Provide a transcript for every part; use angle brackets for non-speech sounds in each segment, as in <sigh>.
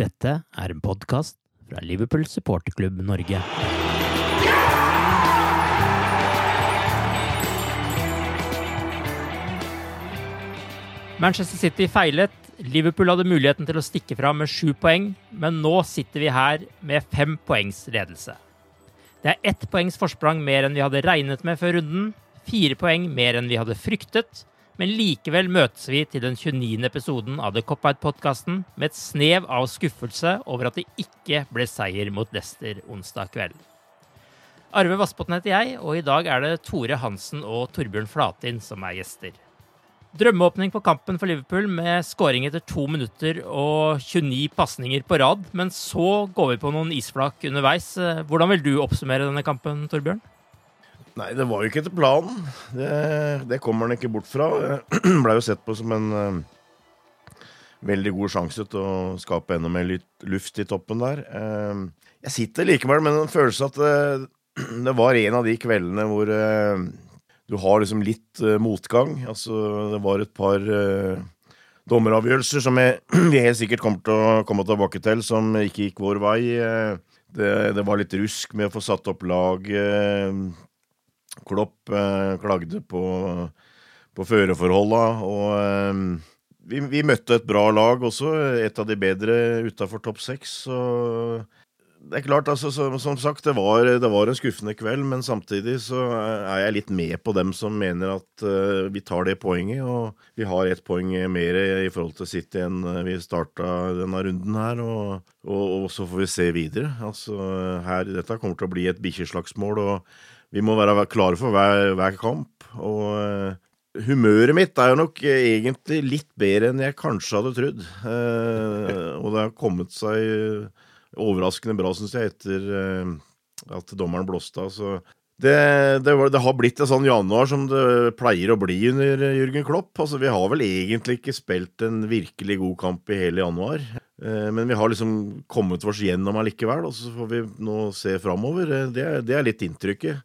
Dette er en podkast fra Liverpool supporterklubb Norge. Manchester City feilet. Liverpool hadde muligheten til å stikke fram med sju poeng, men nå sitter vi her med fem poengs ledelse. Det er ett poengs forsprang mer enn vi hadde regnet med før runden, fire poeng mer enn vi hadde fryktet, men likevel møtes vi til den 29. episoden av The Cop-Out-podkasten med et snev av skuffelse over at det ikke ble seier mot Leicester onsdag kveld. Arve Vassbotn heter jeg, og i dag er det Tore Hansen og Torbjørn Flatin som er gjester. Drømmeåpning på kampen for Liverpool med skåring etter to minutter og 29 pasninger på rad. Men så går vi på noen isflak underveis. Hvordan vil du oppsummere denne kampen, Torbjørn? Nei, det var jo ikke etter planen. Det, det kommer han ikke bort fra. <clears throat> Blei jo sett på som en uh, veldig god sjanse til å skape enda mer luft i toppen der. Uh, jeg sitter likevel med en følelse at uh, <clears throat> det var en av de kveldene hvor du har liksom litt motgang. Altså, det var et par dommeravgjørelser som <clears throat> vi helt sikkert kommer til å komme tilbake til, som ikke gikk vår vei. Det, det, var litt rusk med å få satt opp lag. Klopp klagde på, på føreforholda, og vi, vi, møtte et bra lag også, et av de bedre utafor topp seks. Det er klart, altså, som, som sagt, det var, det var, en skuffende kveld, men samtidig så er jeg litt med på dem som mener at uh, vi tar det poenget. Og vi har ett poeng mer i forhold til City enn vi starta denne runden her. Og, og, og, så får vi se videre. Altså, her, dette kommer til å bli et bikkjeslagsmål, og vi må være klare for hver, hver kamp. Og uh, Humøret mitt er jo nok egentlig litt bedre enn jeg kanskje hadde trodd. Uh, og det har kommet seg overraskende bra, syns jeg, etter at dommeren blåste av. Så det, det, det, har blitt en sånn januar som det pleier å bli under Jørgen Klopp. Altså, vi har vel egentlig ikke spilt en virkelig god kamp i hele januar. Men vi har liksom kommet oss gjennom allikevel, og så får vi nå se framover. Eh, det, det er litt inntrykket.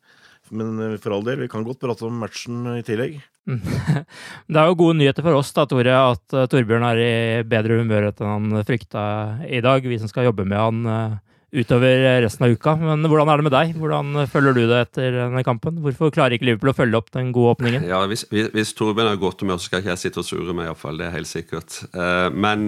Men for all del, vi kan godt prate om matchen i tillegg. <laughs> Det er jo gode nyheter for oss da, Tore, at uh, Torbjørn er i bedre humør enn han frykta i dag. Vi som skal jobbe med han uh, utover resten av uka. Men hvordan er det med deg? Hvordan følger du det etter denne kampen? Hvorfor klarer ikke Liverpool å følge opp den gode åpningen? Ja, Hvis, hvis Torbjørn har godt humør, så skal ikke jeg sitte og sure meg, iallfall. Det er helt sikkert. Uh, men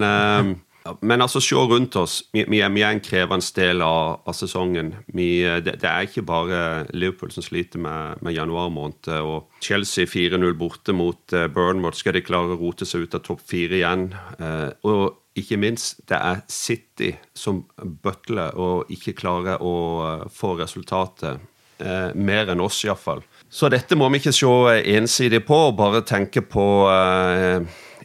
men altså, se rundt oss. Vi, vi, er, en krevende del av, av sesongen. Vi, det, det, er ikke bare Liverpool som sliter med, med januar måned. Og Chelsea 4-0 borte mot uh, Burnmouth. Skal de klare å rote seg ut av topp fire igjen? Og ikke minst, det er City som bøtler og ikke klarer å få resultatet. mer enn oss, iallfall. Så dette må vi ikke se ensidig på bare tenke på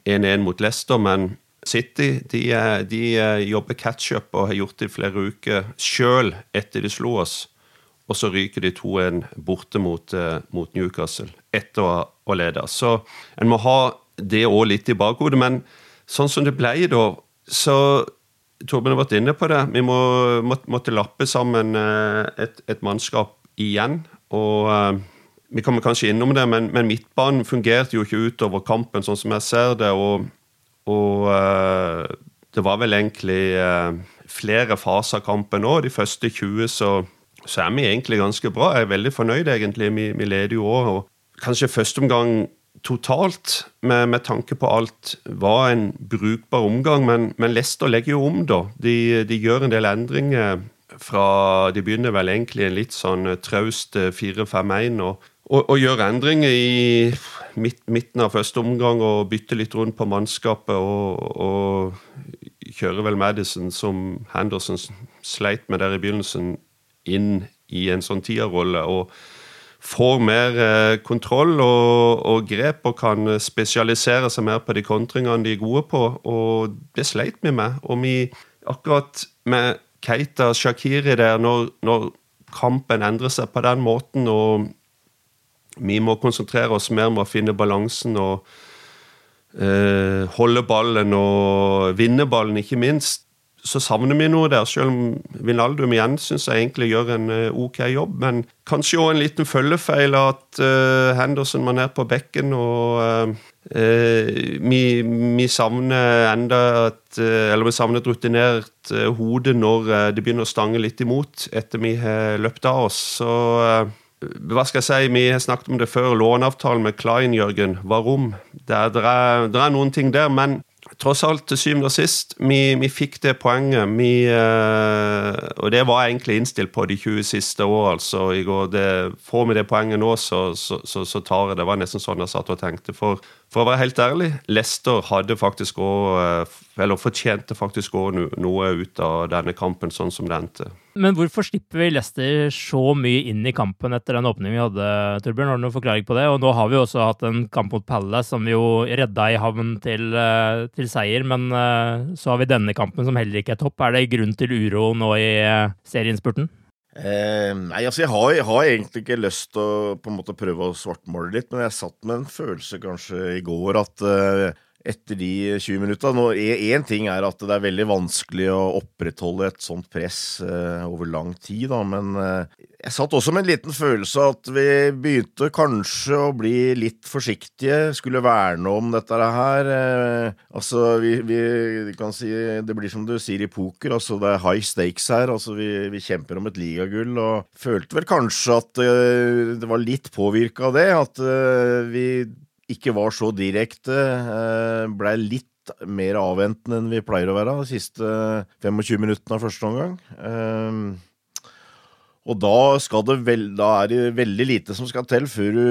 1-1 mot Leicester. men City de, de jobber catch-up og har gjort det i flere uker sjøl etter de slo oss. Og så ryker de 2-1 borte mot, eh, mot, Newcastle etter å ha ledet. Så en må ha det òg litt i bakhodet. Men sånn som det ble da, så Torben har vært inne på det. Vi må, må, måtte lappe sammen eh, et, et mannskap igjen. Og vi kommer kanskje innom det, men, men, midtbanen fungerte jo ikke utover kampen, sånn som jeg ser det. Og, og uh, det var vel egentlig uh, flere faser av kampen òg. De første 20 så, så, er vi egentlig ganske bra. Jeg er veldig fornøyd, egentlig. Vi, vi leder jo òg. Kanskje første omgang totalt, med, med, tanke på alt, var en brukbar omgang. Men, men Leicester legger jo om, da. De, de, gjør en del endringer fra De begynner vel egentlig en litt sånn traust 4-5-1 og, og, og, gjør endringer i midt, midten av første omgang og bytter litt rundt på mannskapet. Og, og kjører vel Madison, som Henderson sleit med der i begynnelsen, inn i en sånn tierrolle. og får mer eh, kontroll og, og, grep og kan spesialisere seg mer på de kontringene de er gode på. Og det sleit vi med. Og vi, akkurat med Keita Shakiri der, når, når, kampen endrer seg på den måten, og vi må konsentrere oss mer med å finne balansen og eh, holde ballen og vinne ballen, ikke minst, så savner vi noe der. Selv om Vinaldum igjen syns jeg egentlig gjør en eh, ok jobb. Men kanskje òg en liten følgefeil at uh, Henderson var nede på bekken. Og uh, vi, vi, savner enda et Eller vi savner et rutinert hode når det begynner å stange litt imot etter vi har løpt av oss. Så hva skal jeg si, Vi har snakket om det før. Låneavtalen med Klein, Jørgen, hva rom. Det er, det er, det er noen ting der. men tross alt, til syvende og sist, vi, vi fikk det poenget. Vi, eh, og det var jeg egentlig innstilt på de 20 siste år, altså. I går, det, får vi det poenget nå, så, så, så, så, tar jeg det. Det var nesten sånn jeg satt og tenkte. For, for å være helt ærlig, Leicester hadde faktisk òg eh, Eller fortjente faktisk òg noe ut av denne kampen, sånn som det endte. Men hvorfor slipper vi Leicester så mye inn i kampen etter den åpningen vi hadde, Torbjørn? Har du noen forklaring på det? Og nå har vi også hatt en kamp mot Palace som vi jo redda i havn til, eh, til, seier, men eh, så har vi denne kampen som heller ikke er topp. Er det grunn til uro nå i serieinnspurten? Eh, nei, altså jeg har, jeg har, egentlig ikke lyst til å på en måte prøve å svartmale litt, men jeg satt med en følelse kanskje i går at eh, etter de 20 minutta. Én ting er at det er veldig vanskelig å opprettholde et sånt press eh, over lang tid, da, men eh, jeg satt også med en liten følelse at vi begynte kanskje å bli litt forsiktige, skulle verne om dette her. Eh, altså, vi, vi, kan si Det blir som du sier i poker, altså det er high stakes her. altså Vi, vi kjemper om et ligagull, og følte vel kanskje at eh, det var litt påvirka av det. At eh, vi ikke var så direkte. Eh, Blei litt mer avventende enn vi pleier å være de siste 25 minuttene av første omgang. Eh, og da, vel, da er det veldig lite som skal til før du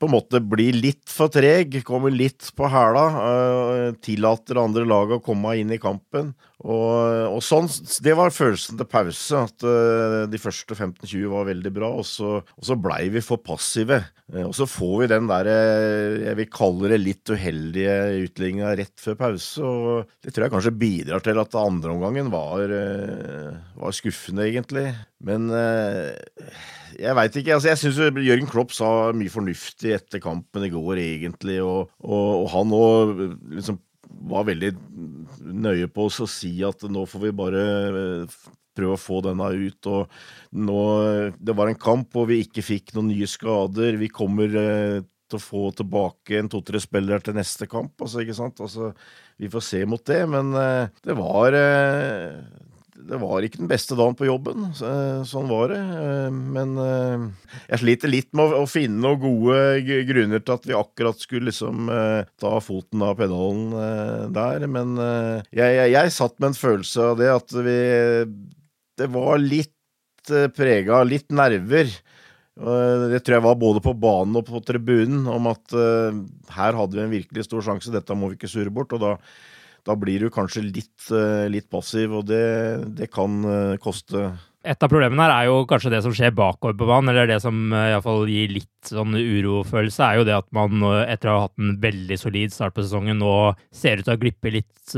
på en måte blir litt for treg, kommer litt på hæla, tillater andre lag å komme inn i kampen. Og, og, sånn, Det var følelsen til pause, at uh, de første 15-20 var veldig bra, og så, og så blei vi for passive. Uh, og så får vi den der, jeg vil kalle det litt uheldige utligninga rett før pause, og det tror jeg kanskje bidrar til at andreomgangen var, var skuffende, egentlig. Men jeg veit ikke. altså Jeg syns Jørgen Klopp sa mye fornuftig etter kampen i går, egentlig. Og, og han òg liksom var veldig nøye på oss å si at nå får vi bare eh, prøve å få denne ut. og nå, Det var en kamp hvor vi ikke fikk noen nye skader. Vi kommer eh, til å få tilbake en to-tre spillere til neste kamp. altså? Altså, Vi får se mot det, men eh, det var det var ikke den beste dagen på jobben. Sånn var det. Eh, men eh, jeg sliter litt med å finne noen gode grunner til at vi akkurat skulle liksom eh, ta foten av pedalen der. Men jeg, jeg, jeg satt med en følelse av det at vi Det var litt prega av litt nerver. Det tror jeg var både på banen og på tribunen, om at her hadde vi en virkelig stor sjanse, dette må vi ikke surre bort. og da da blir du kanskje litt, eh, litt passiv, og det, det kan eh, koste. Et av problemene her er jo kanskje det som skjer bakover på banen, eller det som eh, iallfall gir litt sånn urofølelse, er jo det at man etter å ha hatt en veldig solid start på sesongen nå ser ut til å glippe litt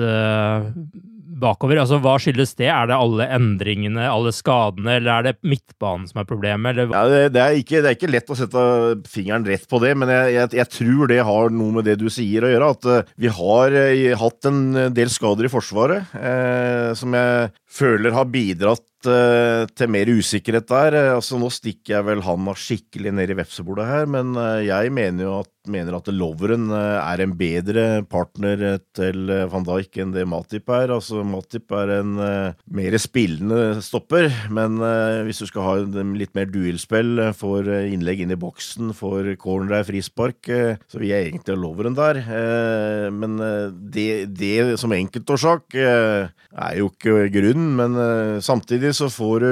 bakover. Altså, Hva skyldes det? Er det alle endringene, alle skadene, eller er det midtbanen som er problemet? Ja, det, det, er ikke, det, er ikke, lett å sette fingeren rett på det, men jeg, jeg, jeg, tror det har noe med det du sier å gjøre. At uh, vi har uh, hatt en del skader i Forsvaret uh, som jeg føler har bidratt til mer usikkerhet der. Altså, nå stikker jeg vel handa skikkelig ned i vepsebordet her, men jeg mener jo at mener at Loveren eh, er en bedre partner til eh, van Dijk enn det Matip er. Altså, Matip er en mer spillende stopper, men hvis du skal ha litt mer duellspill, får innlegg inn i boksen, får corner der, frispark, så vil jeg egentlig ha Loveren der. men det, det, som enkeltårsak er jo ikke grunnen, men samtidig så får du,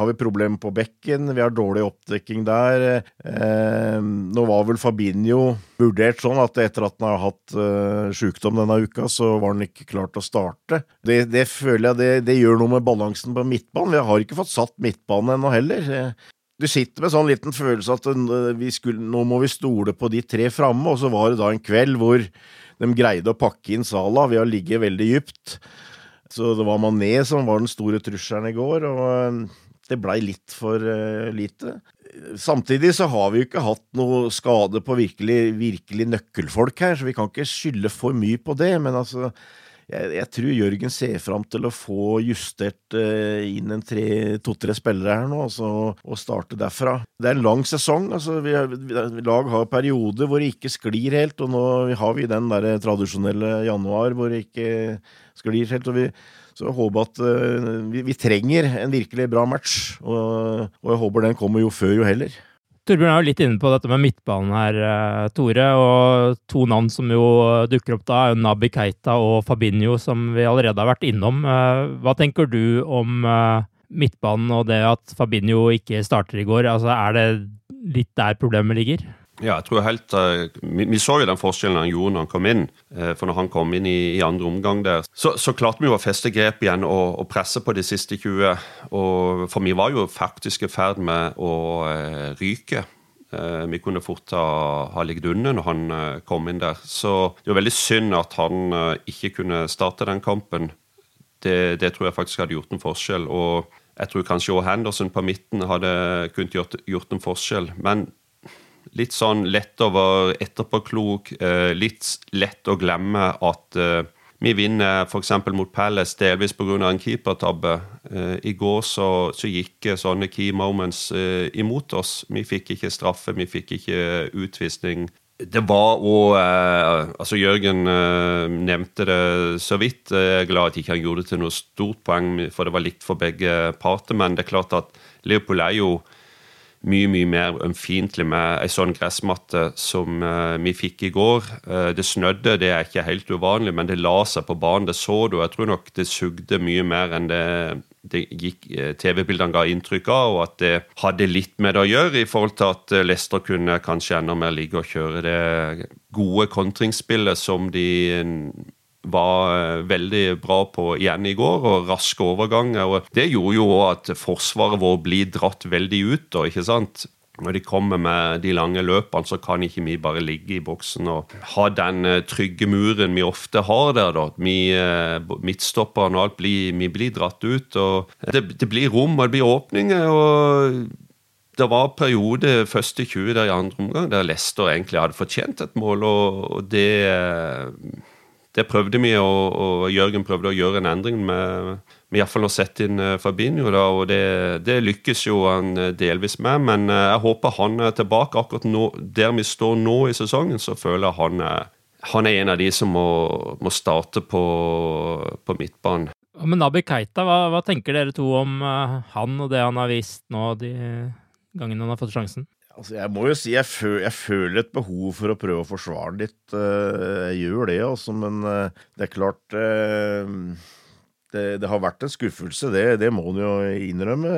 har vi problemer på bekken, vi har dårlig oppdekking der. nå var vel Fabinho vurdert sånn at etter at han har hatt eh, sykdom denne uka, så var han ikke klar til å starte. Det, det føler jeg det, det, gjør noe med balansen på midtbanen. Vi har ikke fått satt midtbanen ennå heller. Du sitter med sånn liten følelse at uh, skulle, nå må vi stole på de tre framme, og så var det da en kveld hvor de greide å pakke inn Sala ved å ligge veldig dypt. Så det var Mané som var den store trusselen i går, og uh, det blei litt for uh, lite samtidig så har vi jo ikke hatt noe skade på virkelig, virkelig nøkkelfolk her, så vi kan ikke skylde for mye på det. Men altså, jeg, jeg tror Jørgen ser fram til å få justert uh, inn en to-tre spillere her nå, altså, og starte derfra. Det er en lang sesong. altså vi, vi, Lag har perioder hvor det ikke sklir helt, og nå har vi den der tradisjonelle januar hvor det ikke sklir helt. og vi så jeg håper at uh, vi, vi, trenger en virkelig bra match, og, og, jeg håper den kommer jo før jo heller. Torbjørn er jo litt inne på dette med midtbanen her, uh, Tore. Og to navn som jo dukker opp da, er Nabi Keita og Fabinho, som vi allerede har vært innom. Uh, hva tenker du om midtbanen og det at Fabinho ikke starter i går? Altså, er det litt der problemet ligger? Ja, jeg tror helt, uh, vi, vi, så jo den forskjellen han gjorde når han kom inn. Uh, for når han kom inn i, i andre omgang der, så, så, klarte vi jo å feste grep igjen og, og, presse på de siste 20. Og, for vi var jo faktisk i ferd med å uh, ryke. vi kunne fort ha, ha ligget under når han kom inn der. Så det var veldig synd at han ikke kunne starte den kampen. Det, det, tror jeg faktisk hadde gjort en forskjell. Og jeg tror kanskje òg Henderson på midten hadde kunnet gjort, gjort en forskjell. Men litt sånn lett å være etterpåklok. Eh, litt lett å glemme at eh, vi vinner f.eks. mot Palace delvis pga. en keepertabbe. Eh, I går så, så, gikk sånne key moments imot oss. Vi fikk ikke straffe, vi fikk ikke utvisning. Det var òg altså Jørgen nevnte det så vidt. Jeg er glad at ikke han gjorde det til noe stort poeng, for det var likt for begge parter. Men det er klart at Leopold er jo mye mye mer ømfintlig med ei sånn gressmatte som uh, vi fikk i går. Uh, det snødde, det er ikke helt uvanlig, men det la seg på banen. Det så du. Jeg tror nok det sugde mye mer enn det, det uh, TV-bildene ga inntrykk av, og at det hadde litt med det å gjøre, i forhold til at Leicester kunne kanskje enda mer ligge og kjøre det gode kontringsspillet som de var eh, veldig bra på igjen i går, og raske overganger. og Det gjorde jo at forsvaret vårt blir dratt veldig ut. da, ikke sant? Når de kommer med de lange løpene, så kan ikke vi bare ligge i boksen og ha den eh, trygge muren vi ofte har der. da. Vi, midtstopper midtstopperne og alt blir, vi blir dratt ut. og det, det blir rom og det blir åpninger. og det var periode første 20 der i andre omgang der Leicester egentlig hadde fortjent et mål, og det det prøvde vi, og, og, Jørgen prøvde å gjøre en endring med, med iallfall å sette inn uh, Fabinho. Da, og det, det, lykkes jo han uh, delvis med, men uh, jeg håper han er tilbake. Akkurat nå, der vi står nå i sesongen, så føler jeg han er, han er en av de som må, må starte på, på midtbanen. Men Nabi Keita, hva, hva, tenker dere to om han og det han har vist nå de gangene han har fått sjansen? Altså, jeg må jo si jeg, føl, jeg, føler et behov for å prøve å forsvare litt. Eh, jeg gjør det, altså, men eh, det er klart eh, det, det, har vært en skuffelse, det, det må en jo innrømme.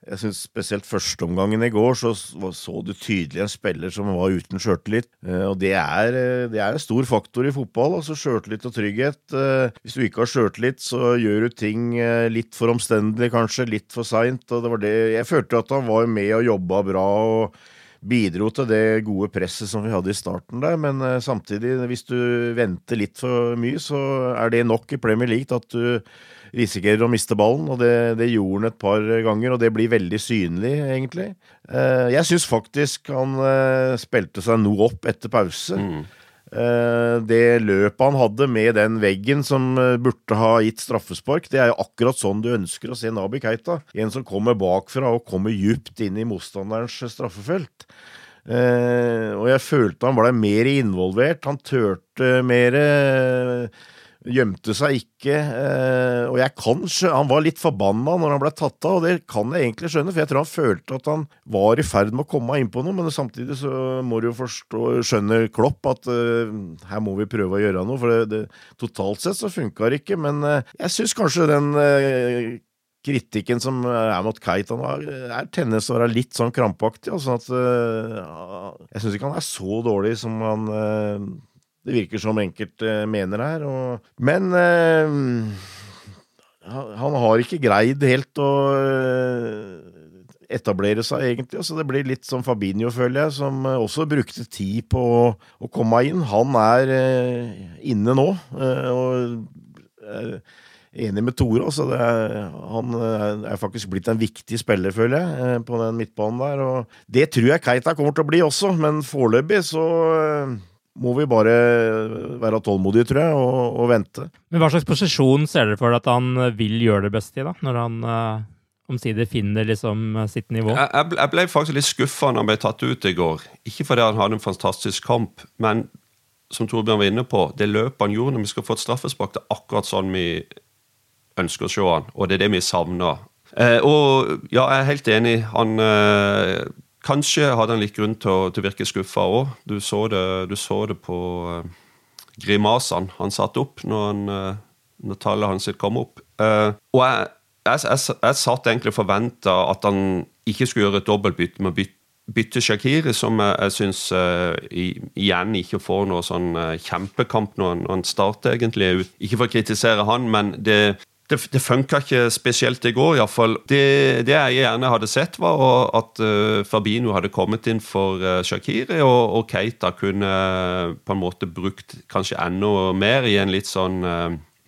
Jeg synes spesielt førsteomgangen i går så, så du tydelig en spiller som var uten sjøltillit. Og det er, det er, en stor faktor i fotball, altså sjøltillit og trygghet. Hvis du ikke har sjøltillit, så gjør du ting litt for omstendelig, kanskje, litt for seint. Jeg følte at han var med og jobba bra. og bidro til det gode presset som vi hadde i starten der. Men uh, samtidig, hvis du venter litt for mye, så er det nok i Premier League at du risikerer å miste ballen. Og det, det, gjorde han et par ganger, og det blir veldig synlig, egentlig. Uh, jeg syns faktisk han uh, spilte seg noe opp etter pause. Mm. Eh, det løpet han hadde med den veggen som eh, burde ha gitt straffespark, det er jo akkurat sånn du ønsker å se Nabi Keita. En som kommer bakfra og kommer djupt inn i motstanderens straffefelt. Eh, og jeg følte han ble mer involvert. Han turte mer gjemte seg ikke. Eh, og jeg kan skjønne Han var litt forbanna når han ble tatt av, og det kan jeg egentlig skjønne, for jeg tror han følte at han var i ferd med å komme inn på noe, men samtidig så må du jo forstå, skjønne Klopp at uh, her må vi prøve å gjøre noe, for det, det, totalt sett så funka det ikke. Men uh, jeg syns kanskje den uh, kritikken som er mot Keitan, er tennis å være litt sånn krampaktig. Altså at, jeg syns ikke han er så dårlig som han det virker som enkelte mener her. Og, men eh, han har ikke greid helt å eh, etablere seg, egentlig. Så det blir litt som Fabinho, føler jeg, som også brukte tid på å, komme inn. Han er eh, inne nå. Eh, og er enig med Tore. Altså er, han er faktisk blitt en viktig spiller, føler jeg, eh, på den midtbanen der. Og det tror jeg Keita kommer til å bli også, men foreløpig så eh, må vi bare være tålmodige, tror jeg, og, og, vente. Men Hva slags posisjon ser dere for at han vil gjøre det beste i, da? Når han uh, omsider finner liksom sitt nivå? Jeg, jeg ble faktisk litt skuffa når han ble tatt ut i går. Ikke fordi han hadde en fantastisk kamp, men som Torbjørn var inne på, det løpet han gjorde når vi skal få et straffespark, det er akkurat sånn vi ønsker å se han, og det er det vi savner. Eh, og ja, jeg er helt enig. Han eh, Kanskje hadde han litt grunn til å, til å virke skuffa òg. Du, du så det på uh, grimasene han satte opp når, han, uh, når tallet hans kom opp. Uh, og jeg, jeg, jeg, jeg satt egentlig og forventa at han ikke skulle gjøre et dobbeltbytte med å bytte, bytte Shakiri, som jeg, jeg syns igjen ikke får noe sånn kjempekamp når han, når han starter, egentlig. Ikke for å kritisere han, men det, det, det funka ikke spesielt i går, iallfall. Det, det jeg gjerne hadde sett, var at uh, Fabino hadde kommet inn for uh, Shakiri, og, og, Keita kunne uh, på en måte brukt kanskje enda mer i en litt sånn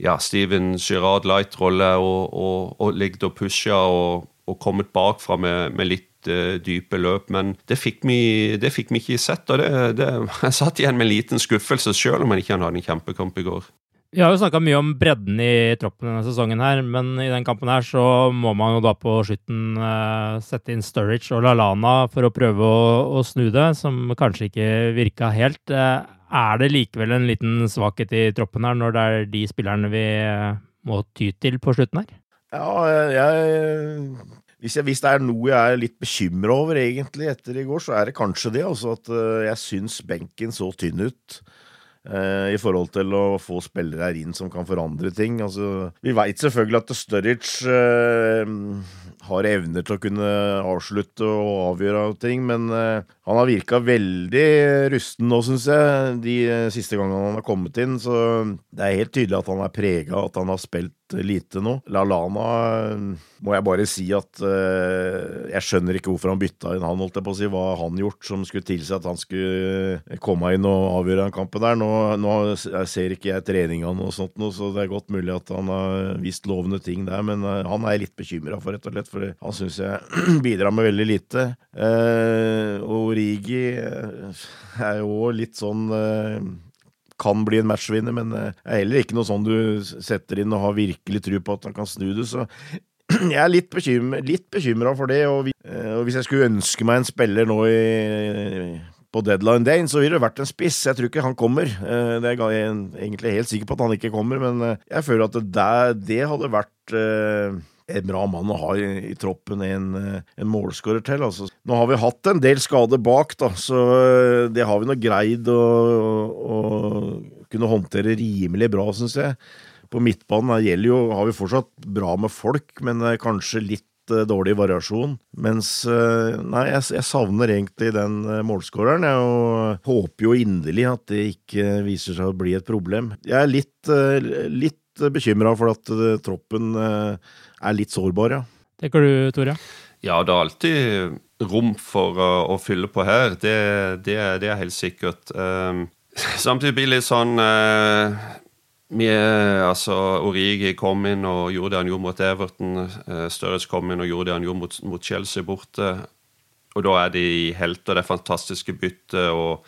ja, Steven Girard light-rolle, og, og, og ligget og pusha og, og kommet bakfra med, med litt dype løp, men det fikk vi, det fikk vi ikke sett. og det, det, <laughs> Jeg satt igjen med en liten skuffelse, selv om han ikke hadde en kjempekamp i går. Vi har jo snakka mye om bredden i troppen denne sesongen, her, men i den kampen her så må man jo da på slutten uh, sette inn Sturridge og LaLana for å prøve å, å snu det, som kanskje ikke virka helt. Uh, er det likevel en liten svakhet i troppen her, når det er de spillerne vi uh, må ty til på slutten her? Ja, jeg hvis, jeg, hvis, det er noe jeg er litt bekymra over egentlig etter i går, så er det kanskje det. Altså at jeg syns benken så tynn ut. Eh, i forhold til å få spillere her inn som kan forandre ting. Altså, vi veit selvfølgelig at Sturridge eh, har evner til å kunne avslutte og avgjøre ting, men eh, han har virka veldig rusten nå, syns jeg, de siste gangene han har kommet inn. Så det er helt tydelig at han er prega, at han har spilt lite nå. LaLana må jeg bare si at uh, jeg skjønner ikke hvorfor han bytta inn han, holdt jeg på å si. Hva han gjort som skulle tilsi at han skulle komme inn og avgjøre den kampen der. Nå, nå ser ikke jeg treningene og sånt noe, så det er godt mulig at han har vist lovende ting der, men uh, han er jeg litt bekymra for, rett og slett, for han syns jeg <clears throat> bidrar med veldig lite. Uh, og Rigi er jo litt sånn kan bli en matchvinner, men er heller ikke noe sånn du setter inn og har virkelig tro på at han kan snu det. Så <clears throat> jeg er litt, bekymret, litt bekymra for det. Og, hvis jeg skulle ønske meg en spiller nå i, på deadline day, så ville det vært en spiss. Jeg tror ikke han kommer. Eh, det er jeg egentlig helt sikker på at han ikke kommer, men eh, jeg føler at det, det hadde vært eh, en bra mann å ha i, i troppen, en, en målskårer til. Altså. Nå har vi hatt en del skader bak, da, så eh, det har vi nå greid å, å, kunne håndtere rimelig bra, syns jeg. På midtbanen gjelder jo, har vi fortsatt bra med folk, men kanskje litt eh, dårlig variasjon. Mens eh, Nei, jeg, jeg savner egentlig den målskåreren, og håper jo inderlig at det ikke viser seg å bli et problem. Jeg er litt, litt bekymra for at troppen er litt sårbar, ja. Tenker du, Tore? Ja, det er alltid rom for å, å fylle på her. Det, det, det, er helt sikkert. Um, samtidig blir det litt sånn uh, vi, altså, Origi kom inn og gjorde det han gjorde mot Everton. Uh, Størres kom inn og gjorde det han gjorde mot, mot Chelsea borte. Og da er de helter, det fantastiske byttet, og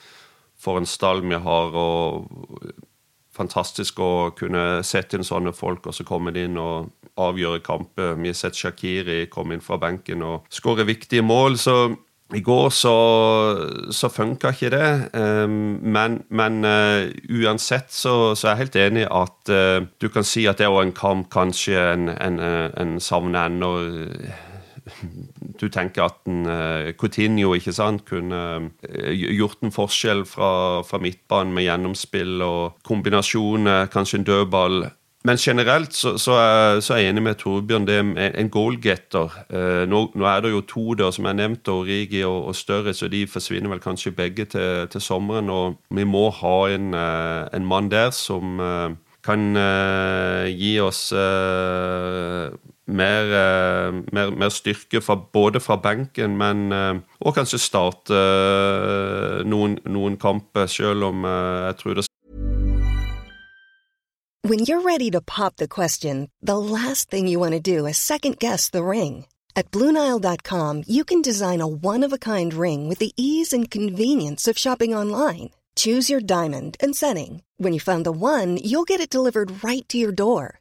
for en stall vi har. og Fantastisk å kunne sette inn sånne folk, og så komme inn og avgjøre kamper. Vi har sett Shakiri komme inn fra benken og skåre viktige mål. så i går så, så funka ikke det, um, men, men uh, uansett så, så, er jeg helt enig at uh, du kan si at det er en kamp kanskje en, en, en savner ennå du tenker at en, uh, Coutinho ikke sant, kunne uh, gjort en forskjell fra, fra midtbanen med gjennomspill og kombinasjon, kanskje en dødball. Men generelt så, så, er, så, er, jeg enig med Torbjørn. Det er en goalgetter. Eh, nå, nå, er det jo to der, som jeg nevnte, Origi og, og Større, så de forsvinner vel kanskje begge til, til sommeren. Og vi må ha en, eh, en mann der som eh, kan eh, gi oss eh, mer, eh, mer, mer, styrke fra, både fra benken, men eh, og kanskje starte eh, noen, noen kamper, om eh, jeg tror det When you're ready to pop the question, the last thing you want to do is second guess the ring. At Bluenile.com, you can design a one of a kind ring with the ease and convenience of shopping online. Choose your diamond and setting. When you find the one, you'll get it delivered right to your door.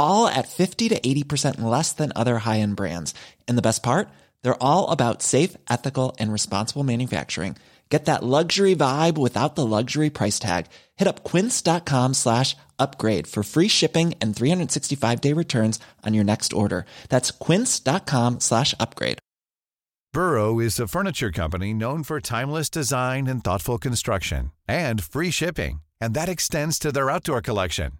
all at 50 to 80% less than other high end brands. And the best part? They're all about safe, ethical, and responsible manufacturing. Get that luxury vibe without the luxury price tag. Hit up quince.com slash upgrade for free shipping and 365 day returns on your next order. That's quince.com slash upgrade. Burrow is a furniture company known for timeless design and thoughtful construction and free shipping. And that extends to their outdoor collection.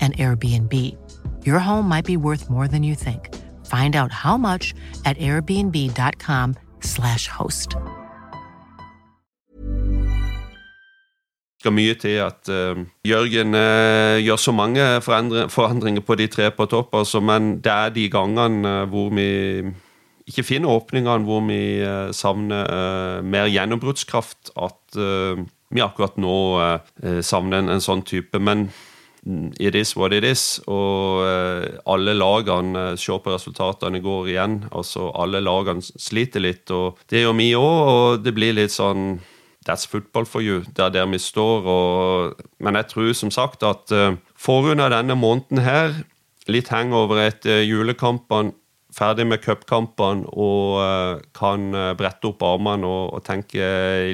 an Airbnb. Your home might be worth more than you think. Find out how much at airbnb.com slash host. skal mye til at uh, Jørgen uh, gjør så mange forandringer på de tre på topp, altså, men det er de gangene uh, hvor vi ikke finner åpningene, hvor vi savner mer gjennombruddskraft, at vi akkurat nå savner en, en, sånn type. Men it is what it is. Og eh, alle lagene eh, ser på resultatene går igjen. Altså Alle lagene sliter litt, og det gjør vi òg. Og det blir litt sånn That's football for you. Det er der vi står. Og, men jeg tror som sagt at uh, forrundet denne måneden her, litt hangover etter julekampene ferdig med cupkampene og uh, kan uh, brette opp armene og, og tenke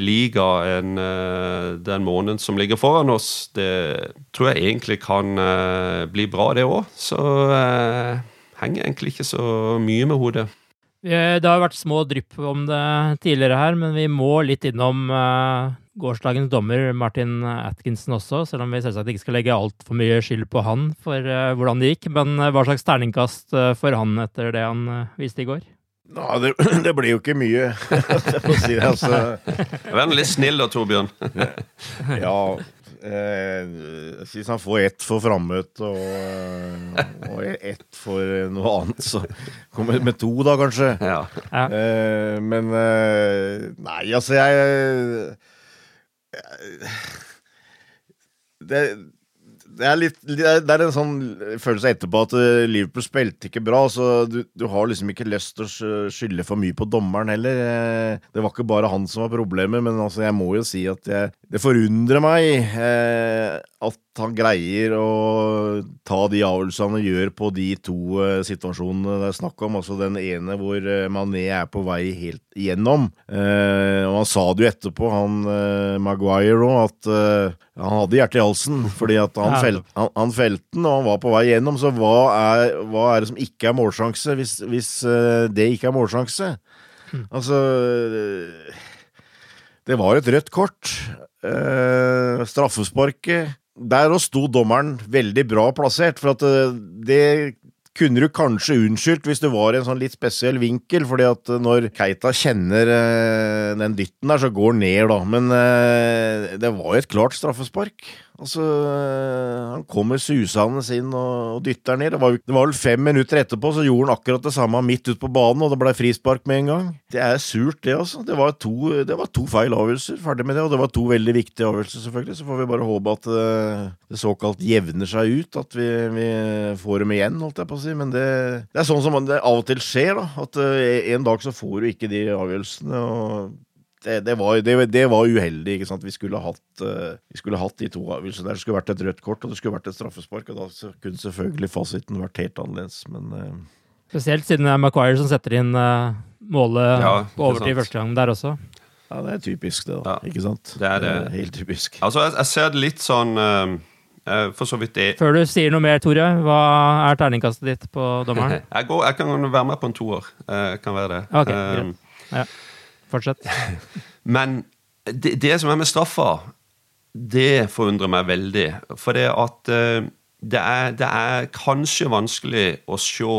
liga enn uh, den måneden som ligger foran oss, det tror jeg egentlig kan bli bra, det òg. Så henger egentlig ikke så mye med hodet. Det har vært små drypp om det tidligere her, men vi må litt innom gårsdagens dommer Martin Atkinson også, selv om vi selvsagt ikke skal legge altfor mye skyld på han for uh, hvordan det gikk. Men uh, hva slags terningkast for han etter det han viste i går? Nå, det, <clears throat> det blir jo ikke mye, <laughs> for å si det. Altså. Vær litt snill da, Torbjørn. <laughs> ja, Eh, jeg synes han får ett for frammøte og, og ett for noe annet. Så kommer med to, da, kanskje. Ja. Ja. Eh, men eh, Nei, altså, jeg, jeg det, det er, litt, det er en sånn følelse etterpå at eh, Liverpool spilte ikke bra. Så du, du, har liksom ikke lyst til å skylde for mye på dommeren heller. Eh, det var ikke bare han som var problemet, men altså, jeg må jo si at jeg, det forundrer meg eh, at han greier å ta de avgjørelsene han gjør på de to eh, situasjonene det er snakk om. Altså den ene hvor eh, Mané er på vei helt igjennom. Uh, og han sa det jo etterpå, han Maguire òg, at han hadde hjertet i halsen. Fordi at han, <laughs> felt, han, han felte den, og han var på vei igjennom. Så hva er, hva er det som ikke er målsjanse, hvis, hvis det ikke er målsjanse? Mm. Altså Det var et rødt kort. Straffesparket der òg sto dommeren veldig bra plassert, for at uh, det kunne du kanskje unnskyldt hvis du var i en sånn litt spesiell vinkel, fordi at eh, når Keita kjenner uh, den dytten der, så går han ned, da. Men det var jo et klart straffespark. Altså, Han kommer susende inn og, og dytter ned. Det var, det var, vel fem minutter etterpå, så gjorde han akkurat det samme midt ute på banen, og det ble frispark med en gang. Det er surt, det, altså. Det var to, det var to feil avgjørelser. Ferdig med det. Og det var to veldig viktige avgjørelser, selvfølgelig. Så får vi bare håpe at det, eh, det såkalt jevner seg ut. At vi, vi, får dem igjen, holdt jeg på å si. Men det, det er sånn som det av og til skjer, da. At uh, en dag så får du ikke de avgjørelsene. og det, det, var, det, det, var, uheldig. ikke sant? Vi skulle hatt, uh, vi skulle hatt de to avgjørelsene der. Det skulle vært et rødt kort, og det skulle vært et straffespark. og Da kunne selvfølgelig fasiten vært helt annerledes, men uh... Spesielt siden det er Maguire som setter inn uh, målet ja, på overtid første gang der også. Ja, det er typisk, det, da. Ja, ikke sant? Det er, det. er helt typisk. Altså, jeg, jeg, ser det litt sånn for så vidt det Før du sier noe mer, Tore, hva er terningkastet ditt på dommeren? <laughs> jeg, går, jeg, kan være med på en toer. Jeg kan være det. Okay, um, ja. Fortsett. <laughs> Men det, det, som er med straffa, det forundrer meg veldig. For det at uh, det, er, det er kanskje vanskelig å se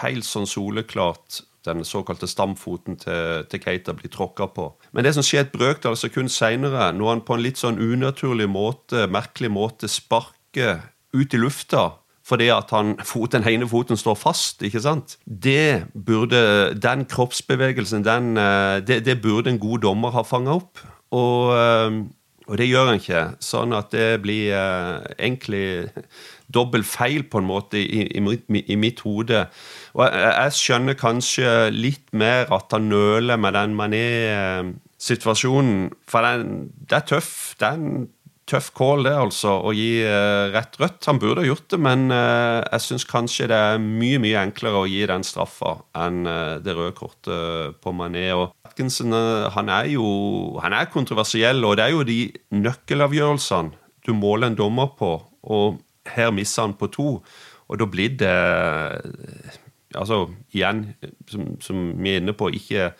helt sånn soleklart den såkalte stamfoten til, til Keita blir tråkka på. Men det som skjer et brøkdal sekund seinere, når han på en litt sånn unaturlig måte, merkelig måte, sparker ut i lufta fordi at han, fot, den ene foten står fast. ikke sant? Det burde, Den kroppsbevegelsen, den, eh, det, det burde en god dommer ha fanga opp. Og, eh, og, det gjør han ikke. Sånn at det blir uh, egentlig dobbel feil, på en måte, i, i, i mitt hode. Og jeg, skjønner kanskje litt mer at han nøler med den mané-situasjonen. For den, det er tøff. Den tøff call, det, altså, å gi uh, rett rødt. Han burde ha gjort det, men uh, jeg syns kanskje det er mye mye enklere å gi den straffa enn uh, det røde kortet på Mané. Og Atkinson han er jo han er kontroversiell, og det er jo de nøkkelavgjørelsene du måler en dommer på, og her misser han på to. Og da blir det Altså, igjen, som, som vi er inne på, ikke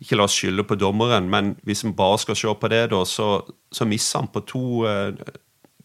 ikke la oss skylde på dommeren, men hvis vi bare skal se på det, da, så, så misser han på to uh,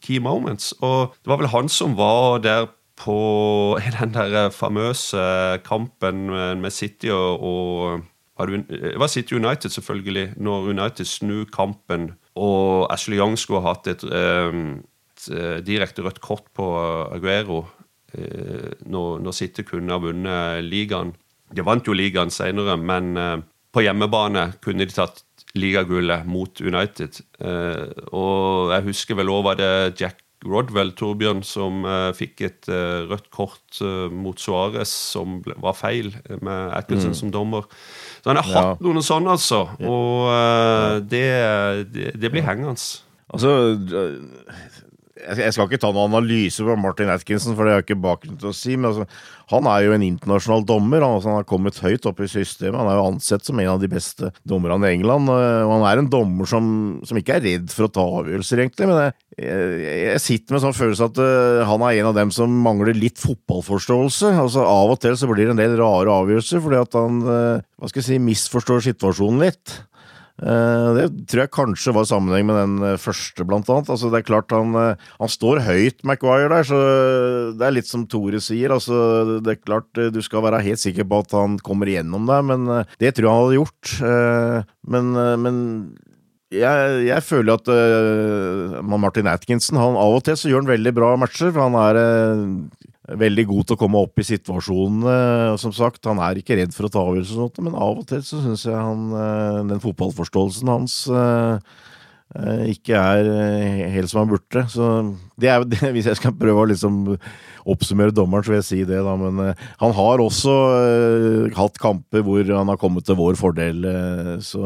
key moments. Og det var vel han som var der på den der famøse kampen med City og, og det var City United, selvfølgelig, når United snur kampen og Ashley Young skulle ha hatt et, et, direkte rødt kort på Aguero eh, når, når City kunne ha vunnet ligaen. De vant jo ligaen senere, men eh, på hjemmebane kunne de tatt ligagullet mot United. Eh, og jeg husker vel òg var det Jack Rodwell, Torbjørn, som uh, fikk et uh, rødt kort mot Suárez som var feil, med Atkinson mm. som dommer. Så han har ja. hatt noen sånne, altså. Og det, det, det, blir hengende. Altså jeg skal ikke ta noen analyse på Martin Atkinson, for det har jeg ikke bakgrunn til å si. Men altså, han er jo en internasjonal dommer. Han, altså, han, har kommet høyt opp i systemet. Han er jo ansett som en av de beste dommerne i England. Og han er en dommer som, som ikke er redd for å ta avgjørelser, egentlig. Men jeg, jeg, jeg sitter med sånn følelse at uh, han er en av dem som mangler litt fotballforståelse. Altså Av og til så blir det en del rare avgjørelser fordi at han uh, hva skal jeg si, misforstår situasjonen litt. Eh, det tror jeg kanskje var i sammenheng med den eh, første, blant annet. Altså, det er klart han, eh, han står høyt, Maguire, der, så det er litt som Tore sier. Altså, det er klart du skal være helt sikker på at han kommer igjennom deg, men det tror jeg han hadde gjort. Men, men jeg, jeg, føler at Martin Atkinson han, Av og til så gjør han veldig bra matcher. for Han er veldig god til å komme opp i situasjonene. Som sagt, han er ikke redd for å ta avgjørelser, men av og til så syns jeg han, eh, den fotballforståelsen hans eh, eh, ikke er helt som han burde. Så det er, <laughs> Hvis jeg skal prøve å liksom oppsummere dommeren, så vil jeg si det, da. Men han har også hatt kamper hvor han har kommet til vår fordel. så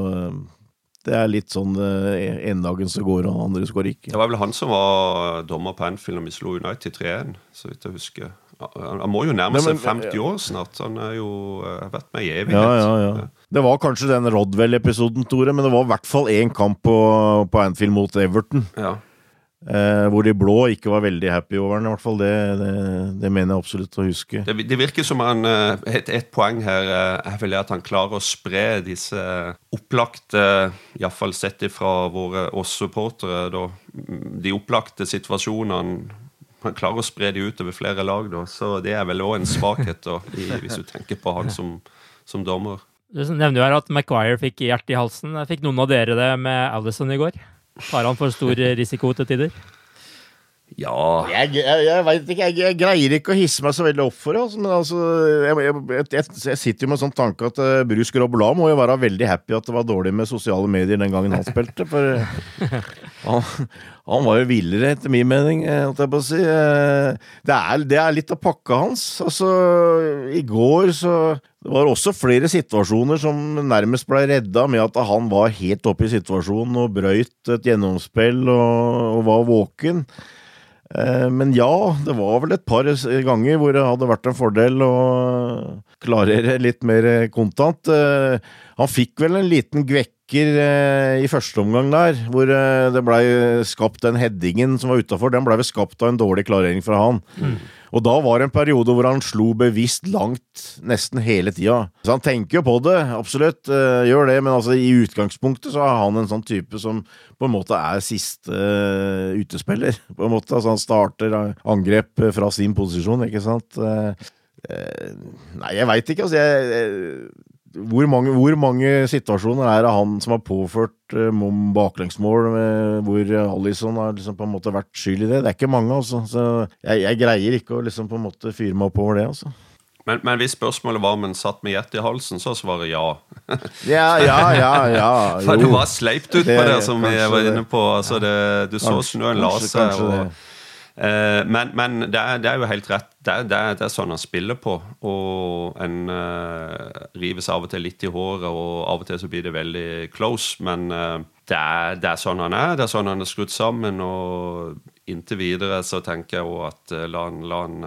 det er litt sånn en dagen så går, og andre går ikke. Det var vel han som var dommer på Anfield når vi slo United 3-1, så vidt jeg husker. Han må jo nærme seg 50 år snart. Han har jo vært med i evighet. Ja, ja, ja. Det var kanskje den Rodwell-episoden, Tore, men det var i hvert fall én kamp på, på, Anfield mot Everton. Ja. Eh, hvor de blå ikke var veldig happy over den. i hvert fall Det, det, det mener jeg absolutt å huske. Det, det virker som han, eh, et, et poeng her eh, er vel at han klarer å spre disse opplagte, iallfall sett ifra våre oss supportere, de opplagte situasjonene han klarer å spre de ut over flere lag, da. Så det er vel òg en svakhet, da, i, hvis du tenker på han som, som dommer. Du nevner jo her at Maguire fikk hjertet i halsen. Fikk noen av dere det med Alison i går? Tar han for stor risiko til tider? Ja Jeg, jeg, jeg veit ikke. Jeg, jeg, greier ikke å hisse meg så veldig opp for det. Altså, men altså, jeg, sitter jo med en sånn tanke at uh, Bruce Grobla må jo være veldig happy at det var dårlig med sosiale medier den gangen han spilte. For <laughs> han, han var jo villere, etter min mening. Eh, holdt jeg på å si. Eh, det er, det er litt av pakka hans. Altså, i går så det var også flere situasjoner som nærmest ble redda med at han var helt oppe i situasjonen og brøyt et gjennomspill og, og var våken. Eh, men ja, det var vel et par ganger hvor det hadde vært en fordel å klarere litt mer kontant. Eh, han fikk vel en liten gvekker eh, i første omgang der, hvor det blei skapt den headingen som var utafor. Den blei vel skapt av en dårlig klarering fra han. Mm. Og da var det en periode hvor han slo bevisst langt nesten hele tida. Så han tenker jo på det, absolutt, uh, gjør det, men altså i utgangspunktet så er han en sånn type som på en måte er siste uh, utespiller. på en måte, altså Han starter angrep fra sin posisjon, ikke sant. Uh, nei, jeg veit ikke, altså. Jeg, jeg hvor mange, hvor mange, situasjoner er det han som har påført uh, baklengsmål, med, hvor Alison har liksom på en måte vært skyld i det? Det er ikke mange, altså. Så jeg, jeg greier ikke å liksom på en måte fyre meg opp over det, altså. Men, men, hvis spørsmålet var om en satt med hjertet i halsen, så svarer <laughs> ja. ja, ja, ja, ja. <laughs> For det var sleipt utpå der, som vi var inne på. Altså, det, du så snøen la seg. og Eh, men, men det, er, det, er, jo helt rett. Det er, det, er, det er, sånn han spiller på. Og en uh, rives av og til litt i håret, og av og til så blir det veldig close. Men uh, det, er, sånn han er. Det er sånn han er skrudd sammen. Og inntil videre så tenker jeg òg at uh, la han, la han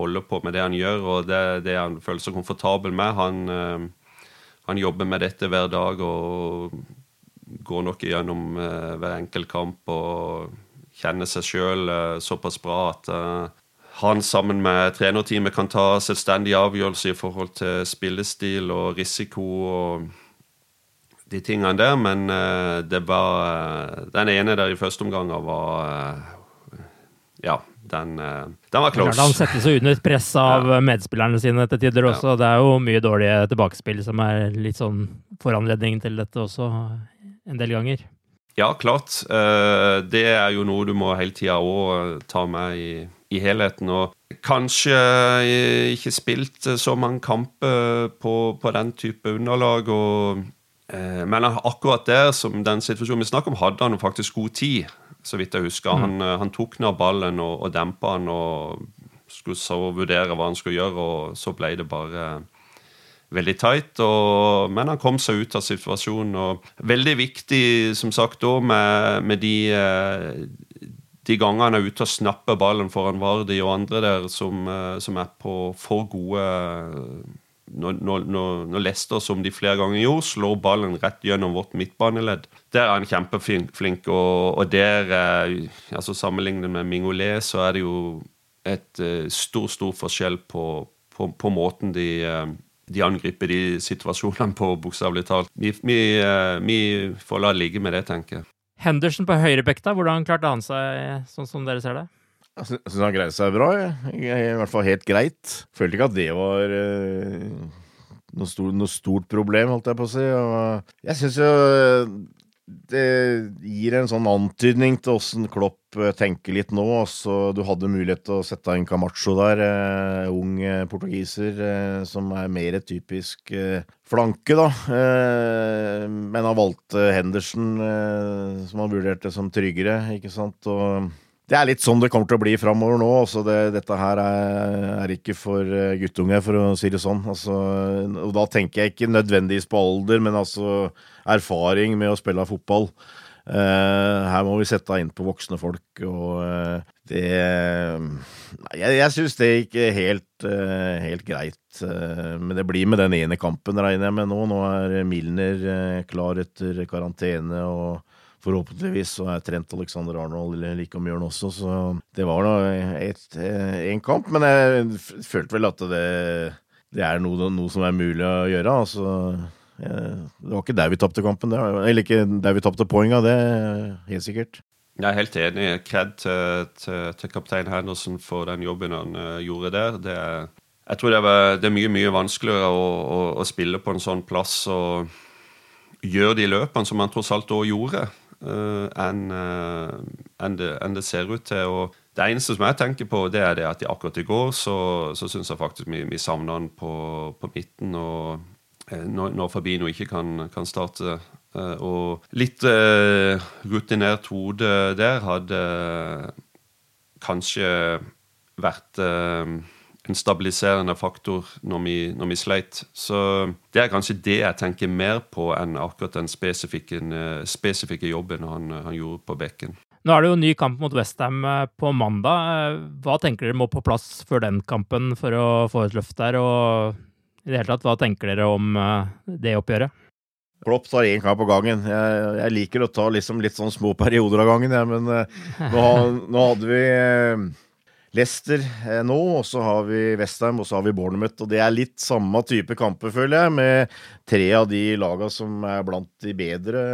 holde på med det han gjør, og det han føler seg komfortabel med. Han, han jobber med dette hver dag og går nok gjennom hver enkelt kamp. og kjenner seg sjøl uh, såpass bra at uh, han sammen med trenerteamet kan ta selvstendige avgjørelser i forhold til spillestil og risiko og de tingene der, men uh, det var Den ene der i første omgang var Ja, den, den var close. Han setter seg under press <laughs> av ja. medspillerne sine til tider også. Ja. Det er jo mye dårlige tilbakespill som er litt sånn foranledning til dette også, en del ganger. Ja, klart. Eh, det er jo noe du må hele tida òg eh, ta med i, i, helheten. Og kanskje ikke spilt så mange kamper på, på den type underlag. Og, eh, men akkurat der, som den situasjonen vi snakker om, hadde han faktisk god tid, så vidt jeg husker. Mm. Han, han, tok ned ballen og, og dempa den og skulle så vurdere hva han skulle gjøre, og så ble det bare veldig tight. Og, men han kom seg ut av situasjonen. og Veldig viktig, som sagt, da, med, med de, eh, de gangene han er ute og snapper ballen foran Vardi og andre der som, som er på for gode når, når, når, Lester, som de flere ganger gjorde, slår ballen rett gjennom vårt midtbaneledd. Der er han kjempeflink. Og, og der, altså sammenlignet med Mingolé, så er det jo et stor, stor forskjell på, på, på måten de, de, angriper de situasjonene på, bokstavelig talt. Vi, vi, uh, vi, får la det ligge med det, tenker jeg. Henderson på høyrebekk, da. Hvordan klarte han seg, sånn som dere ser det? Jeg syns han greide seg bra. Jeg. I hvert fall helt greit. Følte ikke at det var noe, stort, noe, stort problem, holdt jeg på å si. Jeg syns jo det gir en sånn antydning til åssen Klopp eh, tenker litt nå. Altså, du hadde mulighet til å sette inn Camacho der, eh, ung eh, portugiser, eh, som er mer et typisk eh, flanke, da. Eh, men han valgte Henderson, som han vurderte som tryggere, ikke sant. Og det er litt sånn det kommer til å bli framover nå. Altså det, dette her er, er, ikke for guttunge, for å si det sånn. Altså, og da tenker jeg ikke nødvendigvis på alder, men altså erfaring med å spille fotball. Uh, her må vi sette inn på voksne folk, og uh, det Nei, jeg, jeg syns det gikk helt, uh, helt greit. men det blir med den ene kampen, regner jeg med nå. Nå er Milner klar etter karantene, og forhåpentligvis så er Trent Alexander Arnold like om også, så det var da én kamp. Men jeg følte vel at det, det er noe, noe som er mulig å gjøre. altså det var ikke der vi tapte kampen, det. eller ikke der vi tapte poenga, det er helt sikkert. Jeg er helt enig. Kred til, til, til, kaptein Henderson for den jobben han uh, gjorde der. Det er, jeg tror det, var, det, er mye mye vanskeligere å, å, å, spille på en sånn plass og gjøre de løpene som han tross alt òg gjorde, enn uh, en det, en det, ser ut til. Og det eneste som jeg tenker på, det er det at akkurat i går så, så syns jeg faktisk vi, vi savna han på, på midten. og Eh, når, når Fabino ikke kan, kan starte. Eh, og litt eh, rutinert hode der hadde kanskje vært en stabiliserende faktor når vi, når vi, sleit. Så det er kanskje det jeg tenker mer på enn akkurat den spesifikke, spesifikke jobben han, han, gjorde på bekken. Nå er det jo ny kamp mot Westham på mandag. Hva tenker dere må på plass før den kampen for å få et løft der? Og i det hele tatt, hva tenker dere om eh, det oppgjøret? Klopp tar én kamp av gangen. Jeg, jeg, liker å ta liksom litt sånn små perioder av gangen, ja, men nå, nå, hadde vi Leicester uh, nå, og så har vi Westham, og så har vi Bournemouth. Og det er litt samme type kamper, føler jeg, med tre av de lagene som er blant de bedre.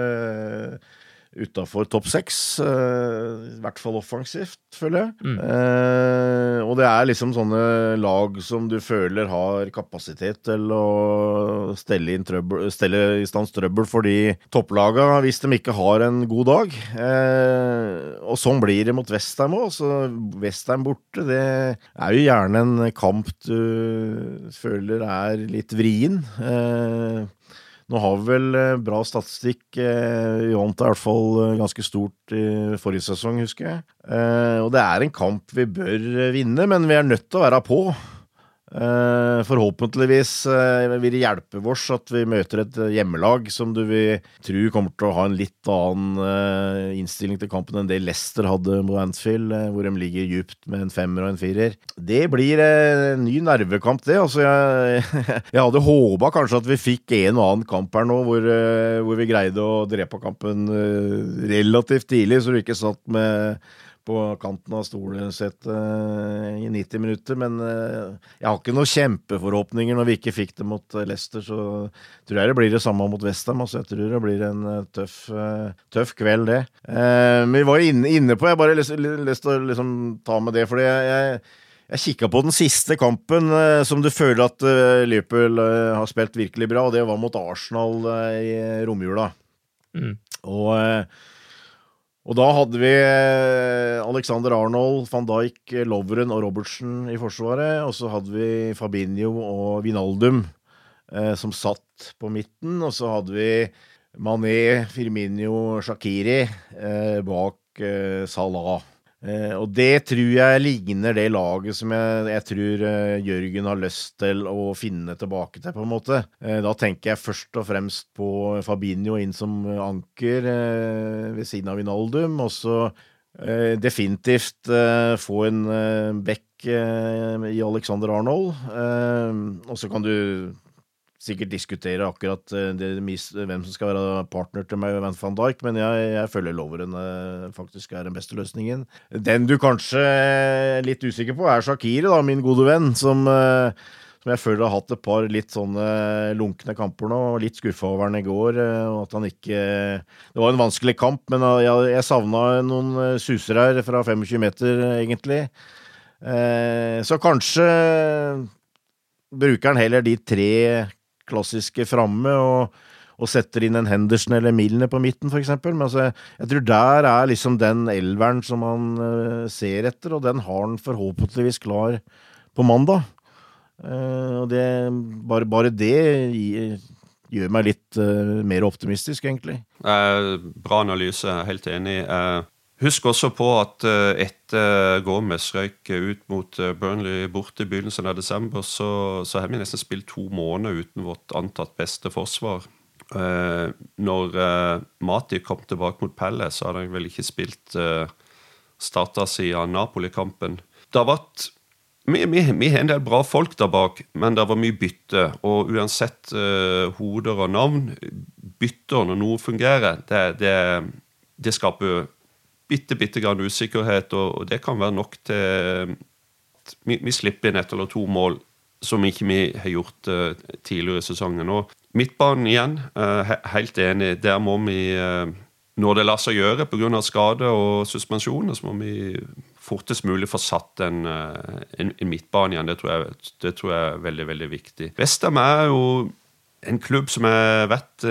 Uh, utafor topp seks. Uh, I hvert fall offensivt, føler jeg. Mm. Uh, og det er liksom sånne lag som du føler har kapasitet til å stelle, trøbbel, stelle i stand trøbbel for de topplaga hvis de ikke har en god dag. Uh, og sånn blir det mot Westham òg. Westham borte, det er jo gjerne en kamp du føler er litt vrien. Uh, nå har vi vel eh, bra statistikk. Vi vant i hvert fall eh, ganske stort i forrige sesong, husker jeg. Eh, og det er en kamp vi bør vinne, men vi er nødt til å være på. Uh, forhåpentligvis uh, vil det hjelpe oss at vi møter et hjemmelag som du vil tro kommer til å ha en litt annen uh, innstilling til kampen enn det Leicester hadde mot Anfield, hvor de ligger djupt med en femmer og en firer. Det blir en ny nervekamp, det. Altså, jeg, <laughs> jeg hadde håpa kanskje at vi fikk en og annen kamp her nå hvor, hvor vi greide å drepe kampen relativt tidlig, så du ikke satt med på kanten av stolsettet uh, i 90 minutter. Men uh, jeg har ikke noen kjempeforhåpninger når vi ikke fikk det mot uh, Leicester. Så tror jeg det blir det samme mot Westham. Altså, jeg tror det blir en tøff, tøff, kveld, det. men vi var inne, inne, på Jeg bare lyst til å liksom, ta med det, fordi jeg, jeg jeg kikka på den siste kampen eh, som du føler at eh, Liverpool eh, har spilt virkelig bra, og det var mot Arsenal i romjula. Mm. Og og da hadde vi eh, Alexander Arnold, van Dijk, Lovren og Robertsen i forsvaret. Og så hadde vi Fabinho og Vinaldum eh, som satt på midten. Og så hadde vi Mané, Firminio, Shakiri eh, bak eh, Salah. Eh, og det tror jeg ligner det laget som jeg, jeg tror eh, Jørgen har lyst til å finne tilbake til, på en måte. Eh, da tenker jeg først og fremst på Fabinho inn som anker ved siden av Vinaldum, og så definitivt få en eh, back i Alexander Arnold. Og så kan du sikkert diskutere akkurat eh, det, hvem som skal være partner til meg og van Dijk, men jeg, jeg føler Loveren eh, faktisk er den beste løsningen. Den du kanskje er litt usikker på, er Shakiri, da, min gode venn, som, eh, som jeg føler har hatt et par litt sånne lunkne kamper nå. Litt skuffa over han i går. og at han ikke Det var en vanskelig kamp, men jeg, jeg savna noen suser her fra 25 meter, egentlig. Så kanskje bruker han heller de tre klassiske framme og, og, setter inn en Henderson eller Milner på midten, f.eks. Men altså, jeg tror der er liksom den elveren som han uh, ser etter, og den har han forhåpentligvis klar på mandag. Uh, og det, bare, bare det gir, gjør meg litt uh, mer optimistisk, egentlig. bra analyse, helt enig. Husk også på at etter Gomez røyk ut mot Burnley borte i begynnelsen av desember, så, så har vi nesten spilt to måneder uten vårt antatt beste forsvar. Når Mati kom tilbake mot Pelle, så hadde han vel ikke spilt starta siden Napoli-kampen. Det har vært vi, har en del bra folk der bak, men det var mye bytte. Og uansett uh, hoder og navn, bytter når noe fungerer, det, det, det skaper bitte, bitte grann usikkerhet, og, og det kan være nok til vi, vi, slipper inn ett eller to mål som ikke vi har gjort uh, tidligere i sesongen. Og midtbanen igjen, uh, he, helt enig. Der må vi, uh, når det lar seg gjøre pga. skade og suspensjoner, så må vi fortest mulig få satt en, en, en midtbane igjen. Det tror, jeg, det tror, jeg, er veldig, veldig viktig. Vestham er jo en klubb som jeg vet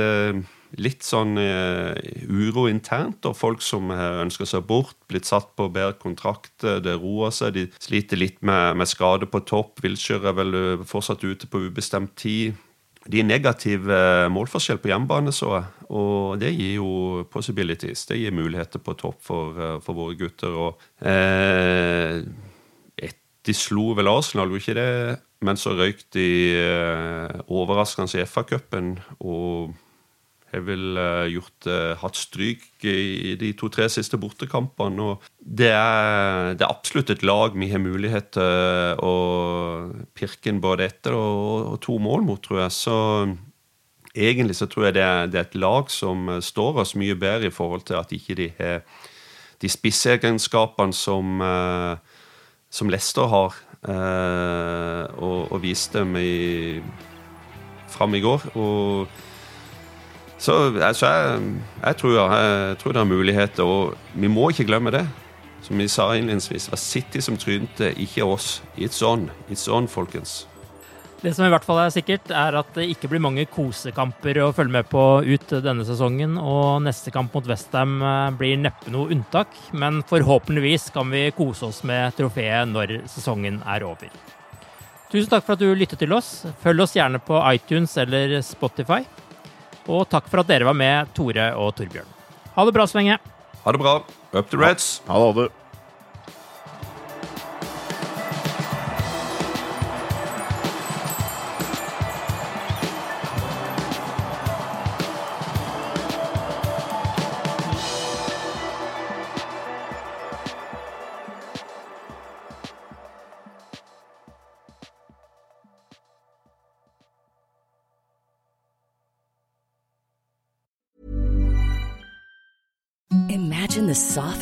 litt sånn uh, uro internt, og folk som uh, ønsker seg bort, blitt satt på bedre kontrakter, det roer seg, de sliter litt med, med skade på topp. Wilshere er vel fortsatt ute på ubestemt tid. De er negativ målforskjell på hjemmebane, så jeg, og det gir jo possibilities. Det gir muligheter på topp for, for våre gutter. Og, eh, de slo vel Arsenal, gjorde ikke det? Men så røyk de eh, overraskende i FA-cupen. og har vel uh, gjort, uh, hatt stryk i de to-tre siste bortekampene. og det er, det er, absolutt et lag vi har mulighet til å pirke inn både etter og, og, to mål mot, tror jeg. Så egentlig så tror jeg det er, det er, et lag som står oss mye bedre i forhold til at ikke de har de spisseegenskapene som, som Leicester har, og, og viste dem i, fram i går. og så altså, jeg, jeg, tror, jeg, tror, det er muligheter, og vi må ikke glemme det. Som vi sa innledningsvis, det var City som trynte, ikke oss. It's on. It's on, folkens. Det som i hvert fall er sikkert, er at det ikke blir mange kosekamper å følge med på ut denne sesongen. Og neste kamp mot Westham eh, blir neppe noe unntak. Men forhåpentligvis kan vi kose oss med trofeet når sesongen er over. Tusen takk for at du lyttet til oss. Følg oss gjerne på iTunes eller Spotify. Og takk for at dere var med, Tore og Torbjørn. Ha det bra så lenge. Ha det bra. Up to Reds. Ha det.